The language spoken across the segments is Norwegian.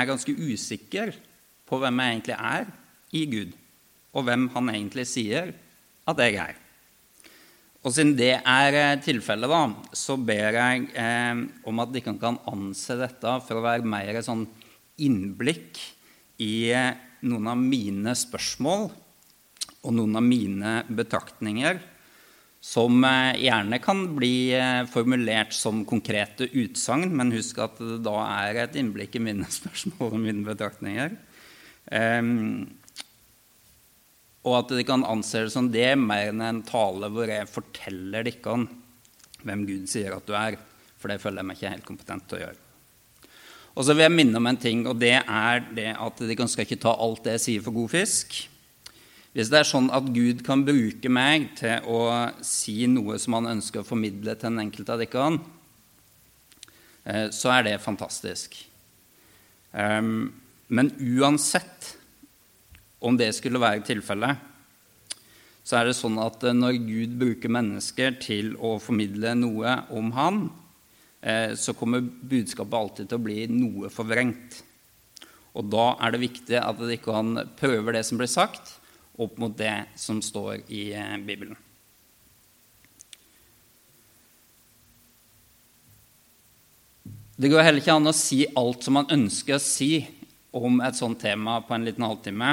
er ganske usikker på hvem jeg egentlig er i Gud, og hvem han egentlig sier at jeg er. Og siden det er eh, tilfellet, da, så ber jeg eh, om at dere kan anse dette for å være mer et sånn innblikk i eh, noen av mine spørsmål og noen av mine betraktninger som eh, gjerne kan bli eh, formulert som konkrete utsagn, men husk at det da er et innblikk i mine spørsmål og mine betraktninger. Um, og at de kan anse det som det mer enn en tale hvor jeg forteller dere hvem Gud sier at du er. For det føler jeg meg ikke helt kompetent til å gjøre. Og så vil jeg minne om en ting, og det er det at de skal ikke ta alt det jeg sier, for god fisk. Hvis det er sånn at Gud kan bruke meg til å si noe som han ønsker å formidle til den enkelte av dere, eh, så er det fantastisk. Ehm, men uansett om det skulle være tilfellet, så er det sånn at eh, når Gud bruker mennesker til å formidle noe om Han, eh, så kommer budskapet alltid til å bli noe forvrengt. Og da er det viktig at de kan prøver det som blir sagt, opp mot det som står i eh, Bibelen. Det går heller ikke an å si alt som man ønsker å si om et sånt tema på en liten halvtime.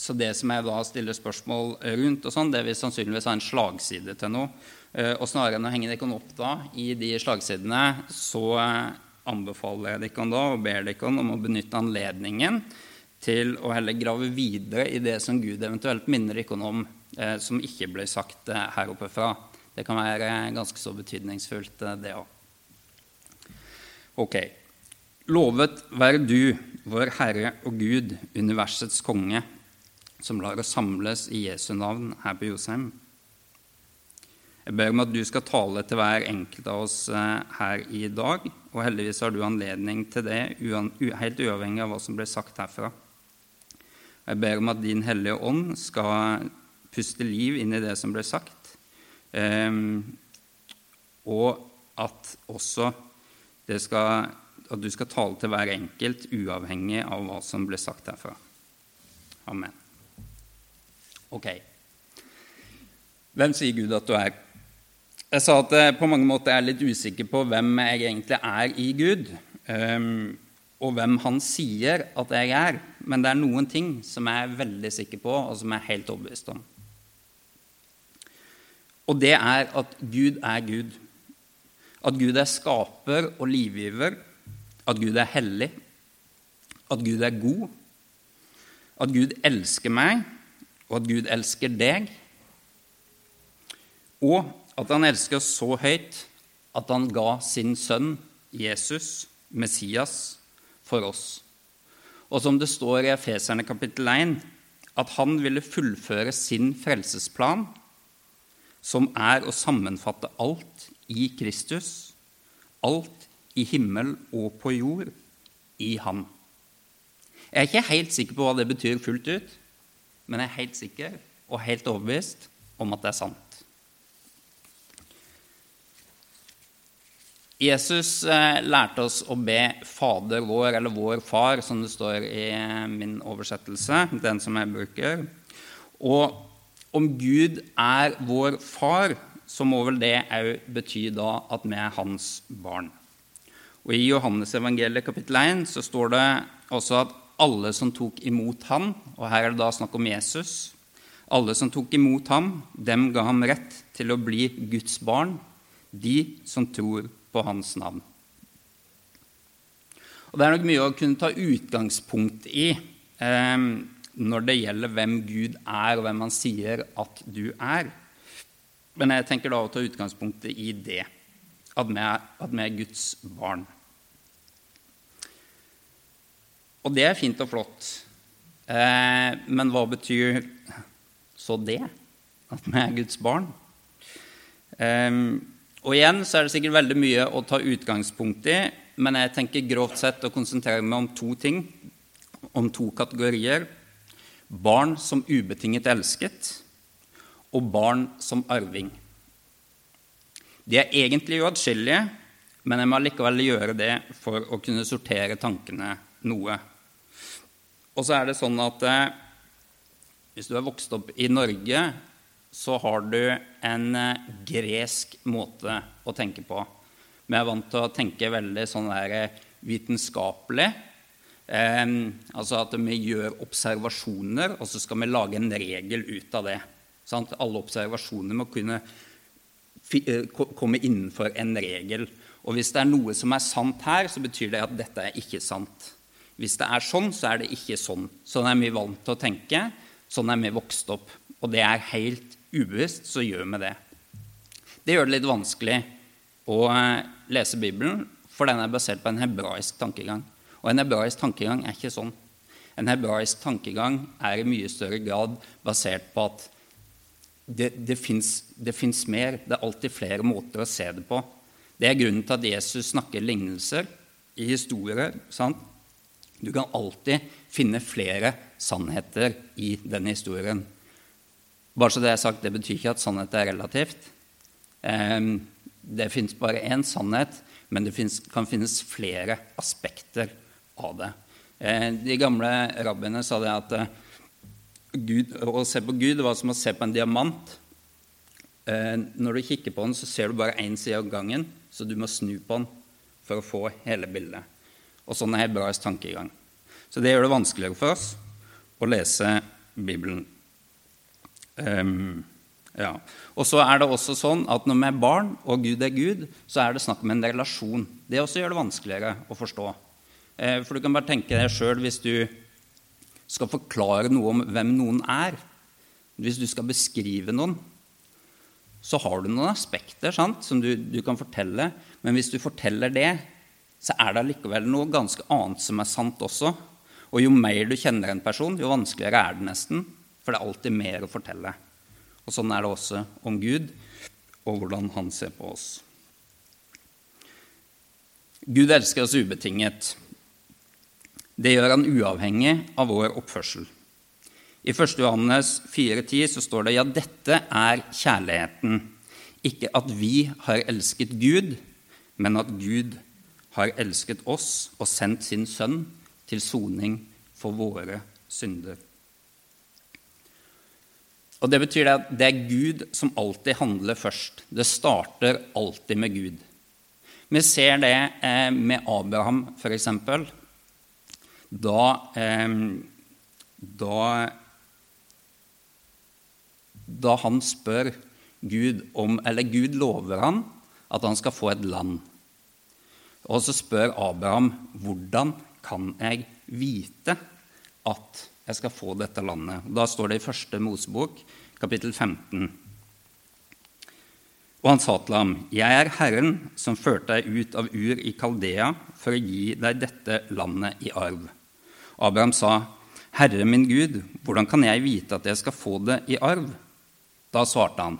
Så det som jeg da stiller spørsmål rundt, og sånn, det vil sannsynligvis ha en slagside til noe. Eh, og snarere enn å henge dere opp da i de slagsidene, så eh, anbefaler jeg dere da og ber dere om å benytte anledningen til å heller grave videre i det som Gud eventuelt minner dere om, eh, som ikke ble sagt eh, her oppe fra. Det kan være ganske så betydningsfullt, eh, det òg. Ok. Lovet være du, vår Herre og Gud, universets konge, som lar oss samles i Jesu navn her på Josheim. Jeg ber om at du skal tale til hver enkelt av oss eh, her i dag. Og heldigvis har du anledning til det, helt uavhengig av hva som ble sagt herfra. Jeg ber om at Din Hellige Ånd skal puste liv inn i det som ble sagt, ehm, og at også skal, at du skal tale til hver enkelt, uavhengig av hva som ble sagt herfra. Amen. Ok. Hvem sier Gud at du er? Jeg sa at jeg på mange måter er litt usikker på hvem jeg egentlig er i Gud. Um, og hvem han sier at jeg er. Men det er noen ting som jeg er veldig sikker på, og som jeg er helt overbevist om. Og det er at Gud er Gud. At Gud er skaper og livgiver. At Gud er hellig. At Gud er god. At Gud elsker meg, og at Gud elsker deg. Og at han elsker oss så høyt at han ga sin sønn Jesus, Messias, for oss. Og som det står i Efeserne kapittel 1, at han ville fullføre sin frelsesplan, som er å sammenfatte alt i Kristus, alt i himmel og på jord, i Han. Jeg er ikke helt sikker på hva det betyr fullt ut, men jeg er helt sikker og helt overbevist om at det er sant. Jesus eh, lærte oss å be Fader vår, eller Vår Far, som det står i eh, min oversettelse, den som jeg bruker. Og om Gud er vår far, så må vel det òg bety da at vi er hans barn. Og I Johannes evangeliet kapittel 1 så står det også at alle som tok imot ham, og her er det da snakk om Jesus Alle som tok imot ham, dem ga ham rett til å bli Guds barn, de som tror på hans navn. Og Det er nok mye å kunne ta utgangspunkt i eh, når det gjelder hvem Gud er, og hvem han sier at du er. Men jeg tenker da å ta utgangspunktet i det, at vi er, at vi er Guds barn. Og det er fint og flott. Eh, men hva betyr så det? At vi er Guds barn? Eh, og igjen så er det sikkert veldig mye å ta utgangspunkt i, men jeg tenker grovt sett å konsentrere meg om to ting, om to kategorier. Barn som ubetinget elsket, og barn som arving. De er egentlig uatskillelige, men jeg må likevel gjøre det for å kunne sortere tankene noe. Og så er det sånn at eh, hvis du er vokst opp i Norge, så har du en eh, gresk måte å tenke på. Vi er vant til å tenke veldig sånn der eh, vitenskapelig. Eh, altså at vi gjør observasjoner, og så skal vi lage en regel ut av det. Sant? Alle observasjoner må kunne eh, komme innenfor en regel. Og hvis det er noe som er sant her, så betyr det at dette er ikke sant. Hvis det er sånn, så er det ikke sånn. Sånn er vi vant til å tenke. Sånn er vi vokst opp. Og det er helt ubevisst, så gjør vi det. Det gjør det litt vanskelig å eh, lese Bibelen, for den er basert på en hebraisk tankegang. Og en hebraisk tankegang er ikke sånn. En hebraisk tankegang er i mye større grad basert på at det, det fins mer. Det er alltid flere måter å se det på. Det er grunnen til at Jesus snakker lignelser i historier. Sant? Du kan alltid finne flere sannheter i denne historien. Bare så Det er sagt, det betyr ikke at sannhet er relativt. Ehm, det fins bare én sannhet, men det kan finnes flere aspekter av det. Eh, de gamle rabbiene sa det at eh, Gud, å se på Gud var som å se på en diamant. Eh, når du kikker på den, så ser du bare én side av gangen, så du må snu på den for å få hele bildet. Og sånn er hebraisk tankegang. Så det gjør det vanskeligere for oss å lese Bibelen. Um, ja. Og så er det også sånn at når vi er barn, og Gud er Gud, så er det snakk om en relasjon. Det også gjør det vanskeligere å forstå. Eh, for du kan bare tenke deg sjøl hvis du skal forklare noe om hvem noen er. Hvis du skal beskrive noen, så har du noen aspekter sant, som du, du, kan fortelle. Men hvis du forteller det, så er det allikevel noe ganske annet som er sant også. Og jo mer du kjenner en person, jo vanskeligere er det nesten. For det er alltid mer å fortelle. Og sånn er det også om Gud og hvordan han ser på oss. Gud elsker oss ubetinget. Det gjør han uavhengig av vår oppførsel. I 1. Johannes 4,10 så står det ja, dette er kjærligheten. Ikke at vi har elsket Gud, men at Gud har elsket oss og sendt sin sønn til soning for våre synder. Og Det betyr at det er Gud som alltid handler først. Det starter alltid med Gud. Vi ser det eh, med Abraham, f.eks. Da, eh, da da han spør Gud om Eller Gud lover han at han skal få et land. Og så spør Abraham hvordan kan jeg vite at jeg skal få dette landet. Da står det i første Mosebok, kapittel 15. Og han sa til ham, 'Jeg er Herren som førte deg ut av Ur i Kaldea for å gi deg dette landet i arv.' Abraham sa, 'Herre min Gud, hvordan kan jeg vite at jeg skal få det i arv?' Da svarte han,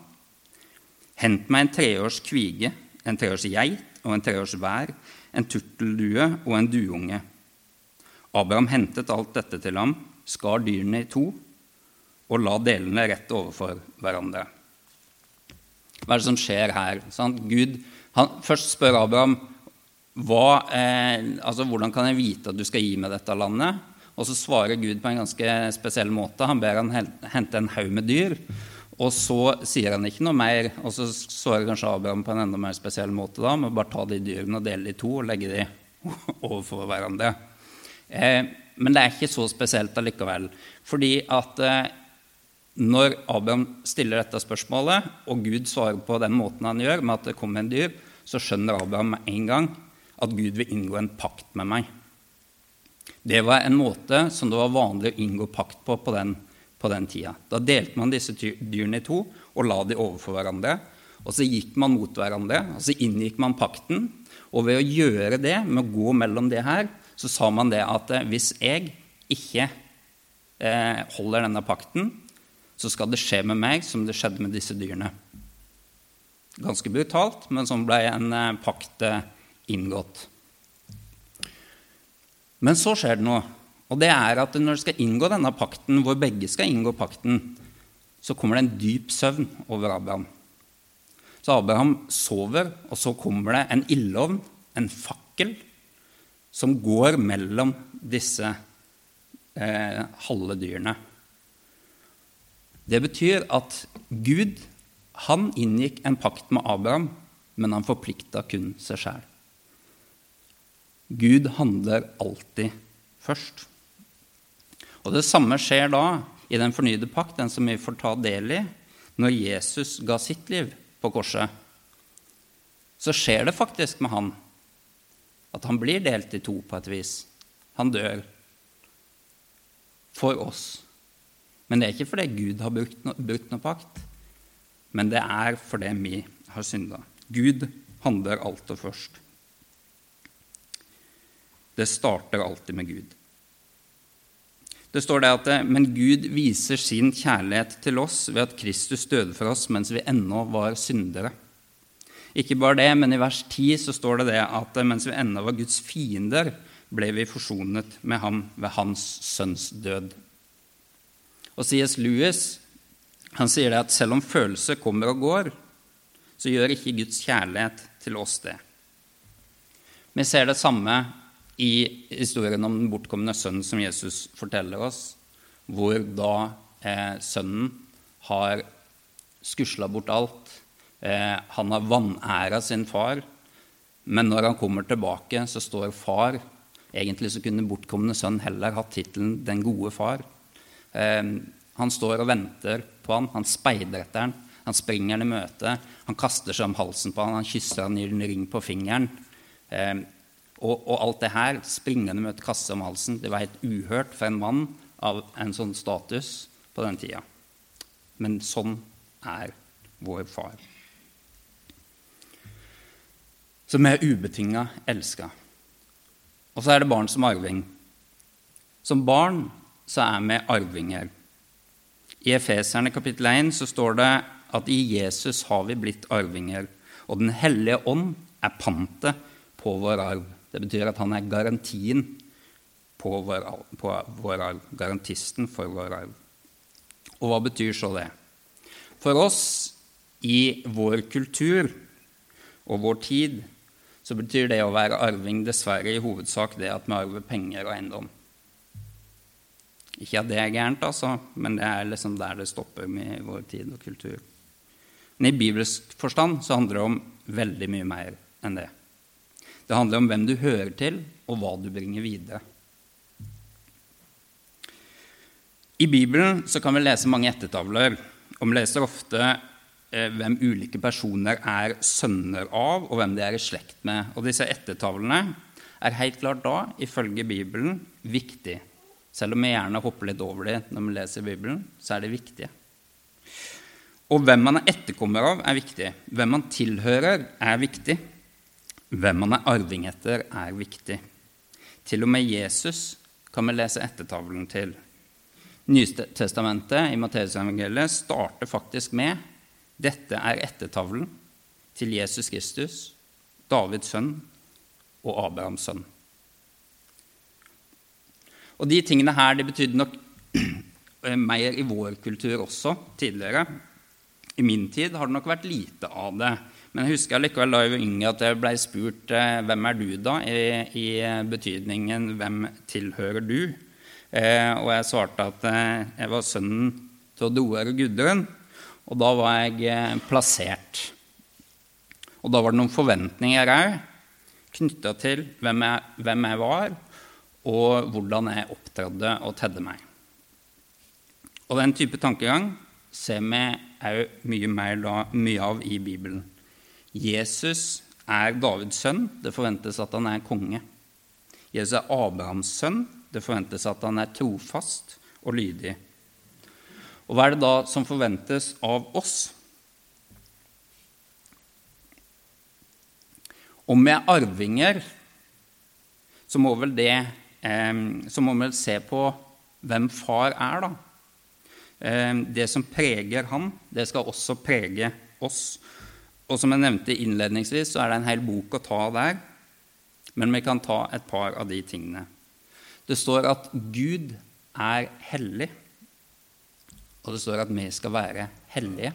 Hent meg en treårs kvige, en treårs geit og en treårs vær, en turteldue og en duunge. Abraham hentet alt dette til ham, skar dyrene i to og la delene rett overfor hverandre. Hva er det som skjer her? Sant? Gud, han, først spør Abraham hva, eh, altså, hvordan kan jeg vite at du skal gi meg dette landet. Og så svarer Gud på en ganske spesiell måte. Han ber han hente en haug med dyr. Og så sier han ikke noe mer, og så svarer kanskje Abraham på en enda mer spesiell måte da, med bare ta de dyrene og dele de to og legge de overfor hverandre. Eh, men det er ikke så spesielt allikevel. Fordi at eh, når Abraham stiller dette spørsmålet, og Gud svarer på den måten han gjør, med at det kommer en dyr, så skjønner Abraham med en gang at Gud vil inngå en pakt med meg. Det var en måte som det var vanlig å inngå pakt på på den på den tida. Da delte man disse dyrene i to og la de overfor hverandre. Og så gikk man mot hverandre, og så inngikk man pakten. Og ved å gjøre det, med å gå mellom det her, så sa man det at eh, hvis jeg ikke eh, holder denne pakten, så skal det skje med meg som det skjedde med disse dyrene. Ganske brutalt, men sånn ble en eh, pakt eh, inngått. Men så skjer det noe. Og det er at når du skal inngå denne pakten, hvor begge skal inngå pakten, så kommer det en dyp søvn over Abraham. Så Abraham sover, og så kommer det en ildovn, en fakkel, som går mellom disse eh, halve dyrene. Det betyr at Gud han inngikk en pakt med Abraham, men han forplikta kun seg sjæl. Gud handler alltid først. Og Det samme skjer da i den fornyede pakt, den som vi får ta del i, når Jesus ga sitt liv på korset. Så skjer det faktisk med han at han blir delt i to på et vis. Han dør for oss. Men det er ikke fordi Gud har brukt, no, brukt noe pakt, men det er fordi vi har synda. Gud handler alltid først. Det starter alltid med Gud. Det står det at men Gud viser sin kjærlighet til oss ved at Kristus døde for oss mens vi ennå var syndere. Ikke bare det, men i vers 10 så står det det at mens vi ennå var Guds fiender, ble vi forsonet med ham ved hans sønns død. Og C.S. Lewis han sier det at selv om følelser kommer og går, så gjør ikke Guds kjærlighet til oss det. Vi ser det samme i historien om den bortkomne sønnen som Jesus forteller oss, hvor da eh, sønnen har skusla bort alt, Eh, han har vanæra sin far, men når han kommer tilbake, så står far Egentlig så kunne bortkomne sønn heller hatt tittelen 'Den gode far'. Eh, han står og venter på han, han speider etter han, han springer han i møte, han kaster seg om halsen på han, han kysser han, gir en ring på fingeren. Eh, og, og, alt det her, springende møte, kaste om halsen, det var helt uhørt for en mann av en sånn status på den tida. Men sånn er vår far som er ubetinga elska. Og så er det barn som arving. Som barn så er vi arvinger. I Efeserne kapittel 1 så står det at i Jesus har vi blitt arvinger. Og Den hellige ånd er pantet på vår arv. Det betyr at han er garantien på vår, på vår arv. Garantisten for vår arv. Og hva betyr så det? For oss i vår kultur og vår tid så betyr det å være arving dessverre i hovedsak det at vi arver penger og eiendom. Ikke at det er gærent, altså, men det er liksom der det stopper med vår tid og kultur. Men i bibelsk forstand så handler det om veldig mye mer enn det. Det handler om hvem du hører til, og hva du bringer videre. I Bibelen så kan vi lese mange ettertavler, og vi leser ofte hvem ulike personer er sønner av, og hvem de er i slekt med. Og disse ettertavlene er helt klart da, ifølge Bibelen, viktig. Selv om vi gjerne hopper litt over dem når vi leser Bibelen, så er det viktige. Og hvem man er etterkommer av, er viktig. Hvem man tilhører, er viktig. Hvem man er arving etter, er viktig. Til og med Jesus kan vi lese ettertavlen til. Nytestamentet i Matteusevangeliet starter faktisk med dette er ettertavlen til Jesus Kristus, Davids sønn og Abrahams sønn. Og De tingene her de betydde nok mer i vår kultur også tidligere. I min tid har det nok vært lite av det. Men jeg husker likevel da jeg var yngre at jeg ble spurt eh, hvem er du da, i, i betydningen hvem tilhører du? Eh, og jeg svarte at eh, jeg var sønnen til Odoer og Gudrun. Og da var jeg eh, plassert. Og da var det noen forventninger òg knytta til hvem jeg, hvem jeg, var, og hvordan jeg opptrådte og tedde meg. Og den type tankegang ser vi òg mye, mer da, mye av i Bibelen. Jesus er Davids sønn. Det forventes at han er konge. Jesus er Abrahams sønn. Det forventes at han er trofast og lydig. Og hva er det da som forventes av oss? Om vi er arvinger, så må vel det eh, Så må vi se på hvem far er, da. Eh, det som preger han, det skal også prege oss. Og som jeg nevnte innledningsvis, så er det en hel bok å ta der. Men vi kan ta et par av de tingene. Det står at Gud er hellig og det står at vi skal være hellige.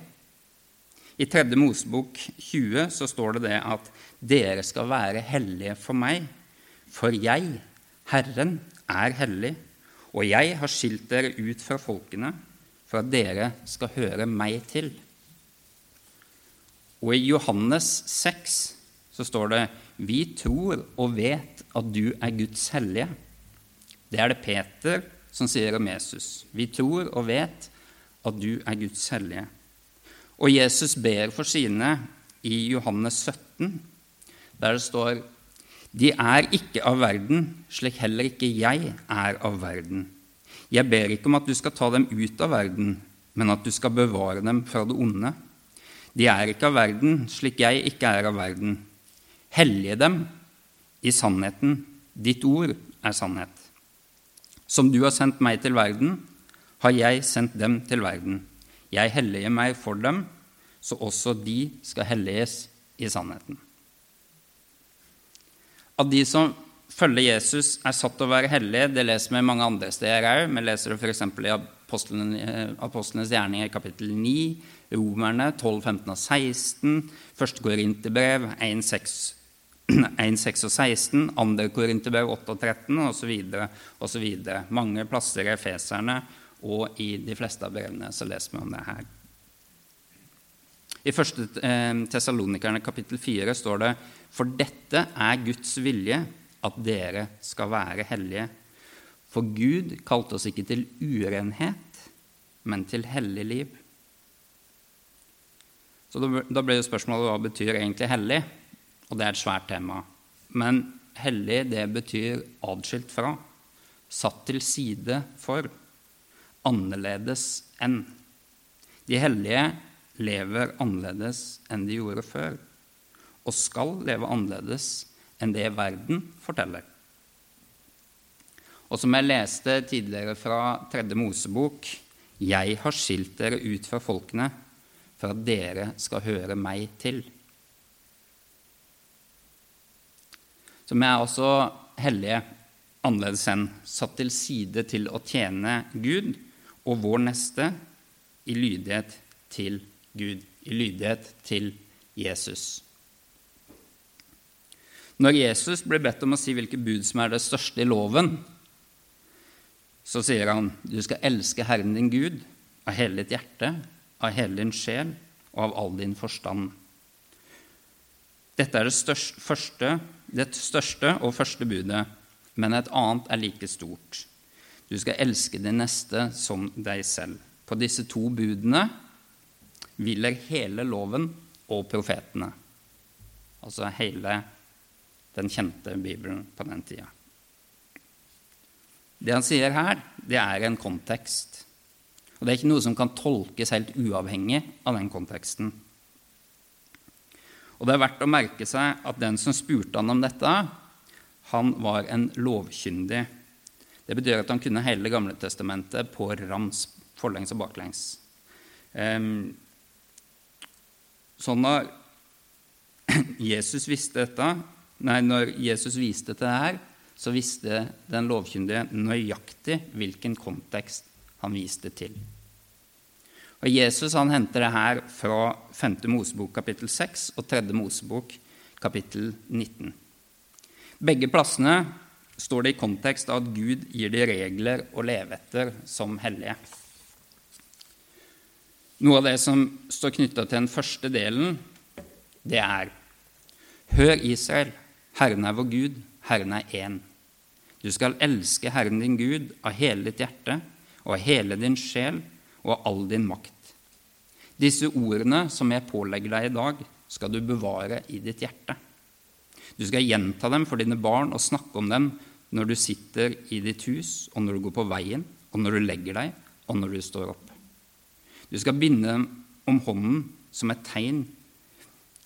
I 3. Mosebok 20 så står det det at dere skal være hellige for meg, for jeg, Herren, er hellig, og jeg har skilt dere ut fra folkene for at dere skal høre meg til. Og i Johannes 6 så står det vi tror og vet at du er Guds hellige. Det er det Peter som sier om Jesus. Vi tror og vet at du er Guds hellige. Og Jesus ber for sine i Johannes 17, der det står De er ikke av verden, slik heller ikke jeg er av verden. Jeg ber ikke om at du skal ta dem ut av verden, men at du skal bevare dem fra det onde. De er ikke av verden, slik jeg ikke er av verden. Hellige dem i sannheten. Ditt ord er sannhet. Som du har sendt meg til verden, har jeg sendt dem til verden. Jeg helliger meg for dem, så også de skal helliges i sannheten. At de som følger Jesus, er satt til å være hellige, det leser vi mange andre steder òg. Vi leser det f.eks. i Apostlenes gjerninger kapittel 9, Romerne 12, 15 og 16, 1. Korinterbrev 1, 6, 1, 6 og 16, 2. Korinterbrev 8 og 13 osv. osv. Mange plasser i Efeserne og i de fleste av brevene så leser vi om det her. I 1. Eh, Tessalonikerne kapittel 4 står det For dette er Guds vilje, at dere skal være hellige for Gud kalte oss ikke til urenhet, men til hellig liv. Så Da ble jo spørsmålet hva betyr egentlig hellig? Og det er et svært tema. Men hellig, det betyr adskilt fra, satt til side for, annerledes enn. De hellige lever annerledes enn de gjorde før, og skal leve annerledes enn det verden forteller. Og som jeg leste tidligere fra Tredje Mosebok Jeg har skilt dere ut fra folkene for at dere skal høre meg til. Som er også hellige, annerledes enn, satt til side til å tjene Gud og vår neste i lydighet til Gud, i lydighet til Jesus. Når Jesus blir bedt om å si hvilke bud som er det største i loven, så sier han du skal elske Herren din Gud av hele ditt hjerte, av hele din sjel og av all din forstand. Dette er det største, første, det største og første budet, men et annet er like stort. Du skal elske din neste som deg selv. På disse to budene hviler hele loven og profetene. Altså hele den kjente Bibelen på den tida. Det han sier her, det er en kontekst. Og det er ikke noe som kan tolkes helt uavhengig av den konteksten. Og det er verdt å merke seg at den som spurte han om dette, han var en lovkyndig. Det betyr at han kunne hele Gamle Testamentet på rams, forlengs og baklengs. Um, sånn når Jesus visste dette, nei, når Jesus viste til det her, så visste den lovkyndige nøyaktig hvilken kontekst han viste til. Og Jesus han henter det her fra 5. Mosebok kapittel 6 og 3. Mosebok kapittel 19. Begge plassene står det i kontekst av at Gud gir de regler å leve etter som hellige. Noe av det som står knytta til den første delen, det er Hør, Israel, Herren er vår Gud, Herren er én. Du skal elske Herren din Gud av hele ditt hjerte og av hele din sjel og av all din makt. Disse ordene som jeg pålegger deg i dag, skal du bevare i ditt hjerte. Du skal gjenta dem for dine barn og snakke om dem når du sitter i ditt hus, og når du går på veien, og når du legger deg, og når du står opp. Du skal binde dem om hånden som et tegn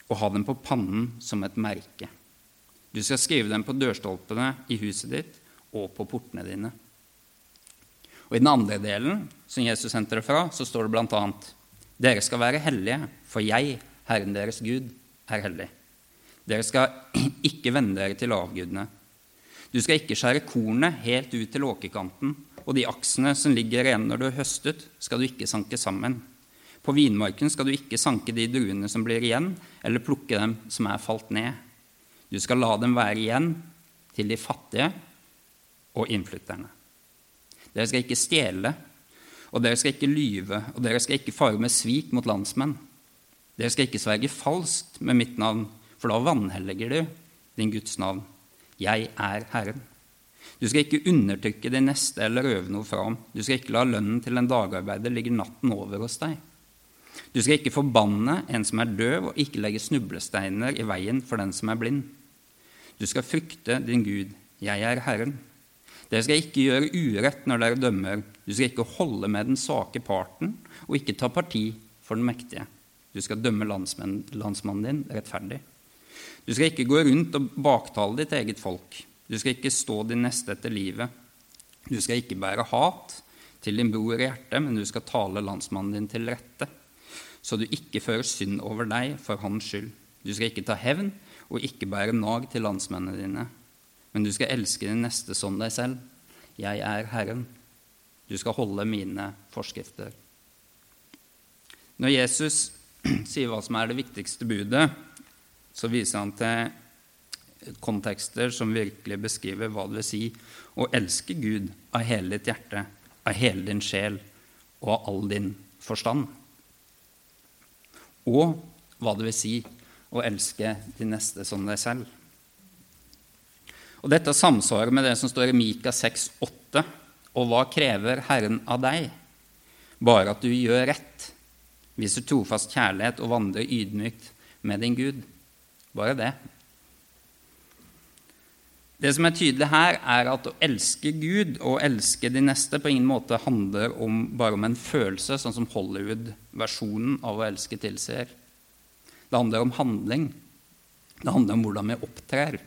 og ha dem på pannen som et merke. Du skal skrive dem på dørstolpene i huset ditt og på portene dine. Og I den andre delen, som Jesus henter det fra, så står det bl.a.: Dere skal være hellige, for jeg, Herren deres Gud, er hellig. Dere skal ikke vende dere til avgudene. Du skal ikke skjære kornet helt ut til åkerkanten, og de aksene som ligger igjen når du har høstet, skal du ikke sanke sammen. På vinmarken skal du ikke sanke de druene som blir igjen, eller plukke dem som er falt ned. Du skal la dem være igjen til de fattige, og innflytterne. Dere skal ikke stjele, og dere skal ikke lyve, og dere skal ikke fare med svik mot landsmenn. Dere skal ikke sverge falskt med mitt navn, for da vanhelliger du din Guds navn. Jeg er Herren. Du skal ikke undertrykke din neste eller røve noe fra ham. Du skal ikke la lønnen til en dagarbeider ligge natten over hos deg. Du skal ikke forbanne en som er døv, og ikke legge snublesteiner i veien for den som er blind. Du skal frykte din Gud. Jeg er Herren. Dere skal ikke gjøre urett når dere dømmer. Du skal ikke holde med den svake parten og ikke ta parti for den mektige. Du skal dømme landsmannen din rettferdig. Du skal ikke gå rundt og baktale ditt eget folk. Du skal ikke stå din neste etter livet. Du skal ikke bære hat til din bror i hjertet, men du skal tale landsmannen din til rette, så du ikke fører synd over deg for hans skyld. Du skal ikke ta hevn og ikke bære nag til landsmennene dine, men du skal elske din neste som deg selv. Jeg er Herren. Du skal holde mine forskrifter. Når Jesus sier hva som er det viktigste budet, så viser han til kontekster som virkelig beskriver hva det vil si å elske Gud av hele ditt hjerte, av hele din sjel og av all din forstand. Og hva det vil si å elske de neste som deg selv. Og Dette samsvarer med det som står i Mika 6,8. Og hva krever Herren av deg? Bare at du gjør rett, viser trofast kjærlighet og vandrer ydmykt med din Gud. Bare det. Det som er tydelig her, er at å elske Gud og elske de neste på ingen måte handler om, bare om en følelse, sånn som Hollywood-versjonen av å elske tilsier. Det handler om handling. Det handler om hvordan vi opptrer.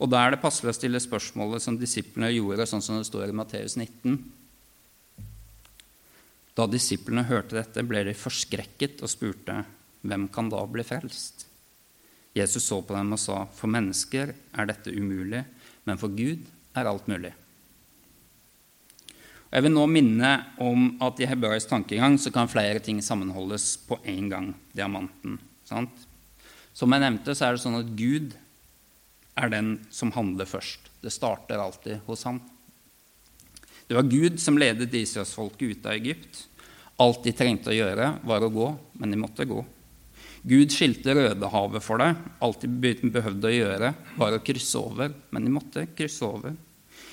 Og da er det passelig å stille spørsmålet som disiplene gjorde, sånn som det står i Matteus 19. Da disiplene hørte dette, ble de forskrekket og spurte, 'Hvem kan da bli frelst?' Jesus så på dem og sa, 'For mennesker er dette umulig, men for Gud er alt mulig.' Jeg vil nå minne om at i hebraisk tankegang så kan flere ting sammenholdes på én gang. Diamanten. Sant? Som jeg nevnte, så er det sånn at Gud er den som handler først. Det starter alltid hos ham. Det var Gud som ledet israelsfolket ut av Egypt. Alt de trengte å gjøre, var å gå, men de måtte gå. Gud skilte Rødehavet for deg. Alt de behøvde å gjøre, var å krysse over, men de måtte krysse over.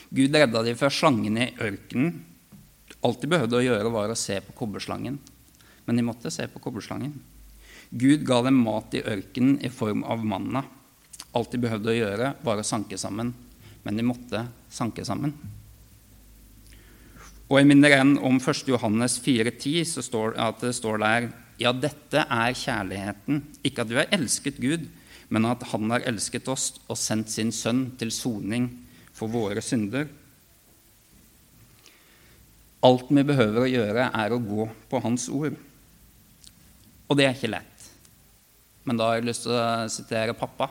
Gud redda dem fra slangen i ørkenen. Alt de behøvde å gjøre, var å se på kobberslangen, men de måtte se på kobberslangen. Gud ga dem mat i ørkenen i form av manna. Alt de behøvde å gjøre, var å sanke sammen. Men de måtte sanke sammen. Og Jeg minner igjen om 1. Johannes 4,10, så står at det står der Ja, dette er kjærligheten. Ikke at vi har elsket Gud, men at Han har elsket oss og sendt sin sønn til soning for våre synder. Alt vi behøver å gjøre, er å gå på Hans ord. Og det er ikke lett. Men da har jeg lyst til å sitere pappa,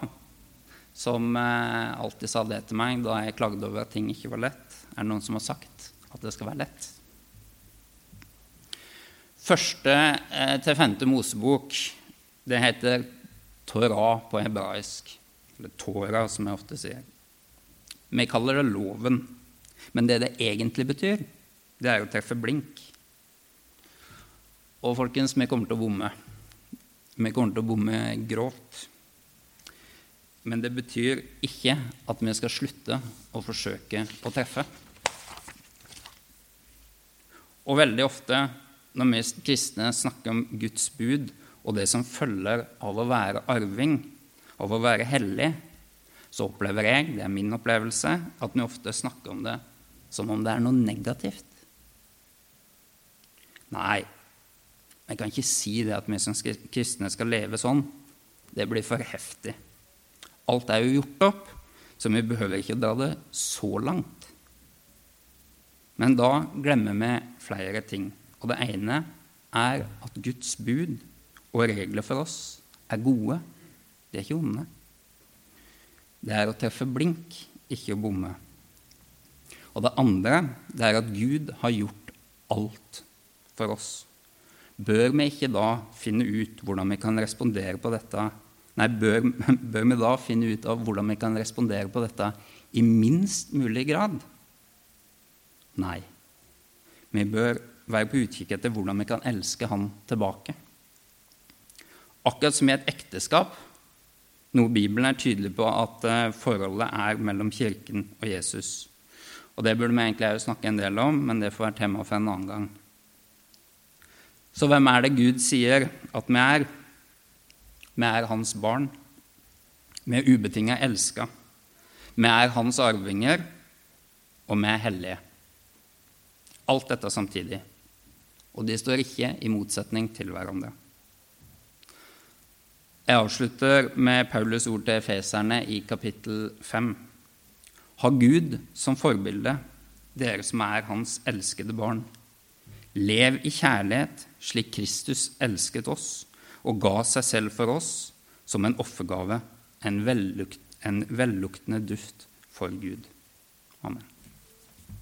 som eh, alltid sa det til meg da jeg klagde over at ting ikke var lett. Er det noen som har sagt at det skal være lett? Første eh, til femte Mosebok, det heter Torah på hebraisk. Eller Torah, som jeg ofte sier. Vi kaller det loven. Men det det egentlig betyr, det er å treffe blink. Og folkens, vi kommer til å bomme. Vi kommer til å bomme grovt. Men det betyr ikke at vi skal slutte å forsøke å treffe. Og veldig ofte når vi kristne snakker om Guds bud og det som følger av å være arving, av å være hellig, så opplever jeg, det er min opplevelse, at vi ofte snakker om det som om det er noe negativt. Nei, jeg kan ikke si det at vi som kristne skal leve sånn. Det blir for heftig. Alt er jo gjort opp, så vi behøver ikke dra det så langt. Men da glemmer vi flere ting. Og det ene er at Guds bud og regler for oss er gode. De er ikke onde. Det er å treffe blink, ikke å bomme. Og det andre det er at Gud har gjort alt for oss. Bør vi ikke da finne ut hvordan vi kan respondere på dette Nei, bør, bør vi da finne ut av hvordan vi kan respondere på dette i minst mulig grad? Nei. Vi bør være på utkikk etter hvordan vi kan elske Han tilbake. Akkurat som i et ekteskap, noe Bibelen er tydelig på at eh, forholdet er mellom Kirken og Jesus. Og Det burde vi egentlig snakke en del om, men det får være tema for en annen gang. Så hvem er det Gud sier at vi er? Vi er hans barn. Vi er ubetinga elska. Vi er hans arvinger, og vi er hellige. Alt dette samtidig. Og de står ikke i motsetning til hverandre. Jeg avslutter med Paulus ord til efeserne i kapittel 5. Ha Gud som forbilde, dere som er hans elskede barn. Lev i kjærlighet slik Kristus elsket oss og ga seg selv for oss som en offergave, en, en velluktende duft for Gud. Amen.